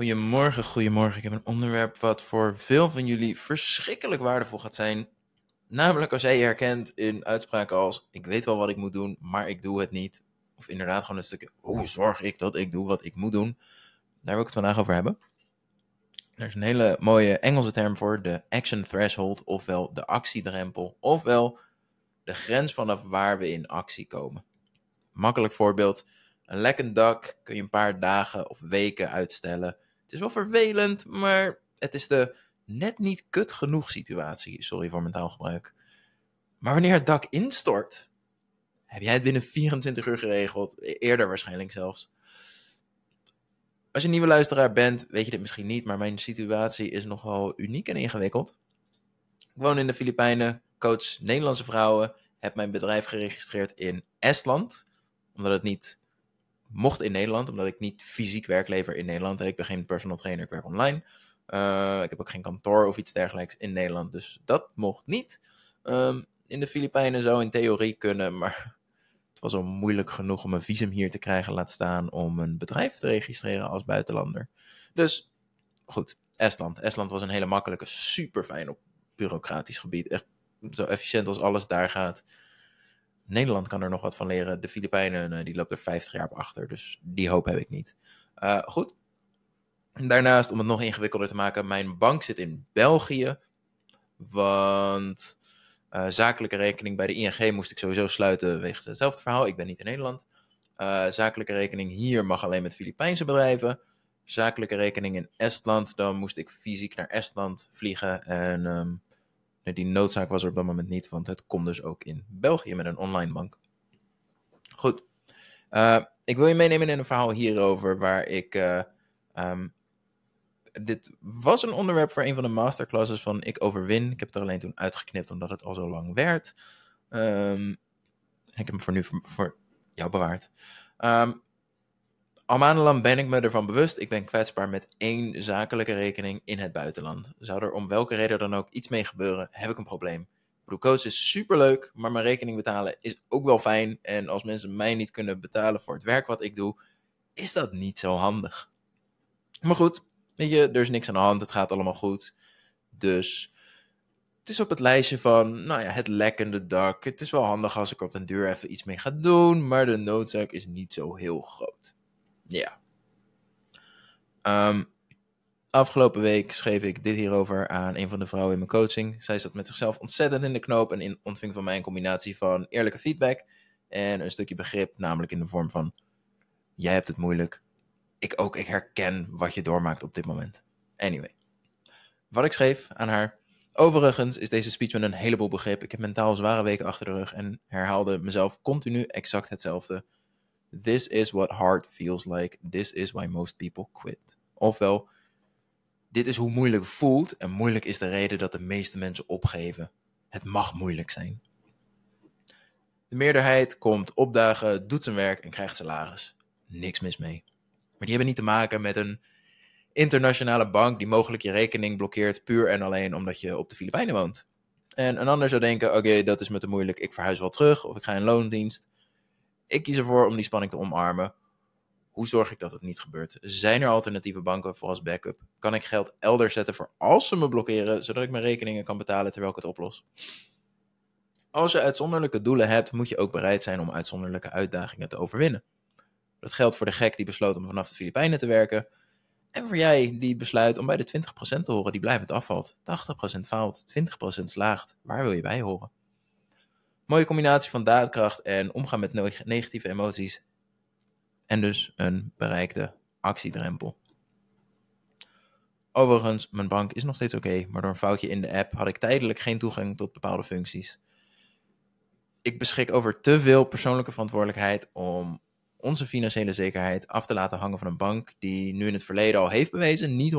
Goedemorgen, goedemorgen. Ik heb een onderwerp wat voor veel van jullie verschrikkelijk waardevol gaat zijn. Namelijk als jij je herkent in uitspraken als: Ik weet wel wat ik moet doen, maar ik doe het niet. Of inderdaad gewoon een stukje: Hoe zorg ik dat ik doe wat ik moet doen? Daar wil ik het vandaag over hebben. Er is een hele mooie Engelse term voor: de action threshold, ofwel de actiedrempel, ofwel de grens vanaf waar we in actie komen. Makkelijk voorbeeld een lekkend dak kun je een paar dagen of weken uitstellen. Het is wel vervelend, maar het is de net niet kut genoeg situatie. Sorry voor mijn taalgebruik. Maar wanneer het dak instort, heb jij het binnen 24 uur geregeld. E-, eerder waarschijnlijk zelfs. Als je nieuwe luisteraar bent, weet je dit misschien niet, maar mijn situatie is nogal uniek en ingewikkeld. Ik woon in de Filipijnen, coach Nederlandse vrouwen, heb mijn bedrijf geregistreerd in Estland, omdat het niet mocht in Nederland, omdat ik niet fysiek werk lever in Nederland. Ik ben geen personal trainer, ik werk online. Uh, ik heb ook geen kantoor of iets dergelijks in Nederland, dus dat mocht niet. Um, in de Filipijnen zou in theorie kunnen, maar het was al moeilijk genoeg om een visum hier te krijgen, laat staan om een bedrijf te registreren als buitenlander. Dus goed, Estland. Estland was een hele makkelijke, super fijn op bureaucratisch gebied. Echt zo efficiënt als alles daar gaat. Nederland kan er nog wat van leren. De Filipijnen, uh, die loopt er 50 jaar op achter. Dus die hoop heb ik niet. Uh, goed. Daarnaast, om het nog ingewikkelder te maken, mijn bank zit in België. Want uh, zakelijke rekening bij de ING moest ik sowieso sluiten wegens hetzelfde verhaal. Ik ben niet in Nederland. zakelijke rekening hier mag alleen met Filipijnse bedrijven. Zakelijke rekening in Estland, dan moest ik fysiek naar Estland vliegen. En um, die noodzaak was er op dat moment niet, want het kon dus ook in België met een online bank. Goed. Uh, ik wil je meenemen in een verhaal hierover waar ik. Uh, um, dit was een onderwerp voor een van de masterclasses van Ik Overwin. Ik heb het er alleen toen uitgeknipt omdat het al zo lang werd. Um, ik heb hem voor nu voor, jou bewaard. Um, al maandenlang ben ik me ervan bewust, ik ben kwetsbaar met één zakelijke rekening in het buitenland. Zou er om welke reden dan ook iets mee gebeuren, heb ik een probleem. Blue is superleuk, maar mijn rekening betalen is ook wel fijn. En als mensen mij niet kunnen betalen voor het werk wat ik doe, is dat niet zo handig. Maar goed, weet je, er is niks aan de hand, het gaat allemaal goed. Dus het is op het lijstje van, nou ja, het lekkende dak. Het is wel handig als ik op den duur even iets mee ga doen, maar de noodzaak is niet zo heel groot. Ja. Um, afgelopen week schreef ik dit hierover aan een van de vrouwen in mijn coaching. Zij zat met zichzelf ontzettend in de knoop en in, ontving van mij een combinatie van eerlijke feedback en een stukje begrip, namelijk in de vorm van: jij hebt het moeilijk. Ik ook, ik herken wat je doormaakt op dit moment. Anyway. Wat ik schreef aan haar. Overigens is deze speech met een heleboel begrip. Ik heb mentaal zware weken achter de rug en herhaalde mezelf continu exact hetzelfde. This is what hard feels like. This is why most people quit. Ofwel, dit is hoe moeilijk voelt en moeilijk is de reden dat de meeste mensen opgeven. Het mag moeilijk zijn. De meerderheid komt opdagen, doet zijn werk en krijgt salaris. Niks mis mee. Maar die hebben niet te maken met een internationale bank die mogelijk je rekening blokkeert puur en alleen omdat je op de Filipijnen woont. En een ander zou denken: oké, dat is me te moeilijk, ik verhuis wel terug of ik ga in loondienst. Ik kies ervoor om die spanning te omarmen. Hoe zorg ik dat het niet gebeurt? Zijn er alternatieve banken voor als backup? Kan ik geld elders zetten voor als ze me blokkeren, zodat ik mijn rekeningen kan betalen terwijl ik het oplos? Als je uitzonderlijke doelen hebt, moet je ook bereid zijn om uitzonderlijke uitdagingen te overwinnen. Dat geldt voor de gek die besloot om vanaf de Filipijnen te werken. En voor jij die besluit om bij de 20% te horen die blijvend afvalt. 80% faalt, 20% slaagt. Waar wil je bij horen? Mooie combinatie van daadkracht en omgaan met negatieve emoties. En dus een bereikte actiedrempel. Overigens, mijn bank is nog steeds oké, maar door een foutje in de app had ik tijdelijk geen toegang tot bepaalde functies. Ik beschik over te veel persoonlijke verantwoordelijkheid om onze financiële zekerheid af te laten hangen van een bank die nu in het verleden al heeft bewezen niet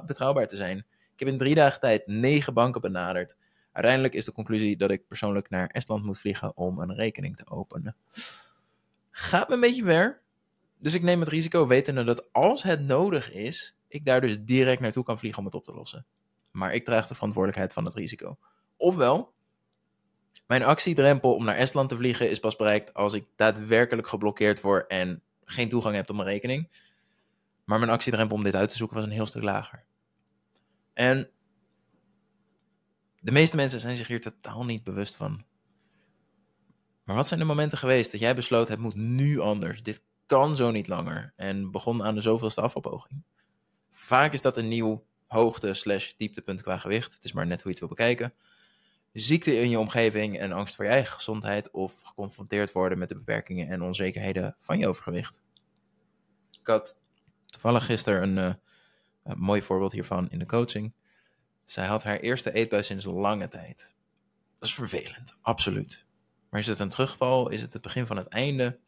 100% betrouwbaar te zijn. Ik heb in drie dagen tijd negen banken benaderd Uiteindelijk is de conclusie dat ik persoonlijk naar Estland moet vliegen om een rekening te openen. Gaat me een beetje ver. Dus ik neem het risico wetende dat als het nodig is, ik daar dus direct naartoe kan vliegen om het op te lossen. Maar ik draag de verantwoordelijkheid van het risico. Ofwel, mijn actiedrempel om naar Estland te vliegen is pas bereikt als ik daadwerkelijk geblokkeerd word en geen toegang heb tot mijn rekening. Maar mijn actiedrempel om dit uit te zoeken was een heel stuk lager. En de meeste mensen zijn zich hier totaal niet bewust van. Maar wat zijn de momenten geweest dat jij besloot, het moet nu anders, dit kan zo niet langer en begon aan de zoveelste afvalpoging? Vaak is dat een nieuw hoogte slash dieptepunt qua gewicht, het is maar net hoe je het wil bekijken. Ziekte in je omgeving en angst voor je eigen gezondheid of geconfronteerd worden met de beperkingen en onzekerheden van je overgewicht. Ik had toevallig gisteren een, uh, een mooi voorbeeld hiervan in de coaching. Zij had haar eerste eetbui sinds lange tijd. Dat is vervelend, absoluut. Maar is het een terugval? Is het het begin van het einde?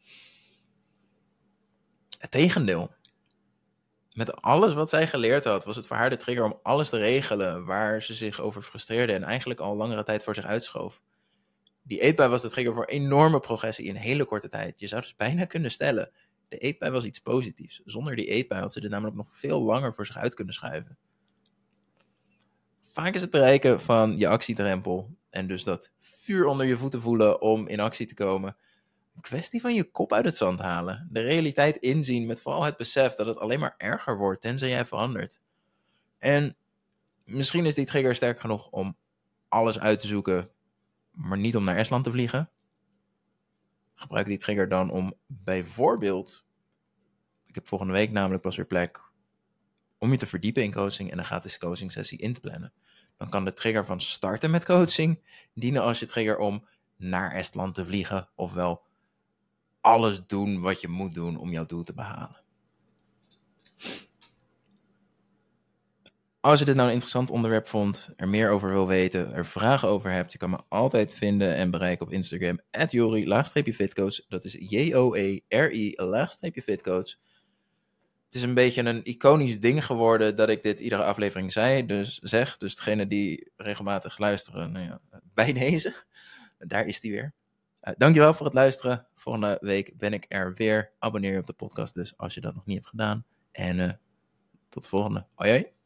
Het tegendeel. Met alles wat zij geleerd had, was het voor haar de trigger om alles te regelen waar ze zich over frustreerde en eigenlijk al langere tijd voor zich uitschoof. Die eetbui was de trigger voor enorme progressie in hele korte tijd. Je zou dus bijna kunnen stellen, de eetbui was iets positiefs. Zonder die eetbui had ze dit namelijk nog veel langer voor zich uit kunnen schuiven. Vaak is het bereiken van je actiedrempel en dus dat vuur onder je voeten voelen om in actie te komen. Een kwestie van je kop uit het zand halen. De realiteit inzien met vooral het besef dat het alleen maar erger wordt tenzij jij verandert. En misschien is die trigger sterk genoeg om alles uit te zoeken, maar niet om naar Estland te vliegen. Gebruik die trigger dan om bijvoorbeeld, ik heb volgende week namelijk pas weer plek, om je te verdiepen in coaching en een gratis coaching sessie in te plannen dan kan de trigger van starten met coaching dienen als je trigger om naar Estland te vliegen. Ofwel alles doen wat je moet doen om jouw doel te behalen. Als je dit nou een interessant onderwerp vond, er meer over wil weten, er vragen over hebt, je kan me altijd vinden en bereiken op Instagram, Jori-fitcoach. Dat is J-O-E-R-I-fitcoach. Het is een beetje een iconisch ding geworden dat ik dit iedere aflevering zei, dus zeg. Dus degene die regelmatig luisteren, nou ja, bij deze, daar is die weer. Uh, dankjewel voor het luisteren. Volgende week ben ik er weer. Abonneer je op de podcast dus als je dat nog niet hebt gedaan. En uh, tot de volgende. Hoi hoi.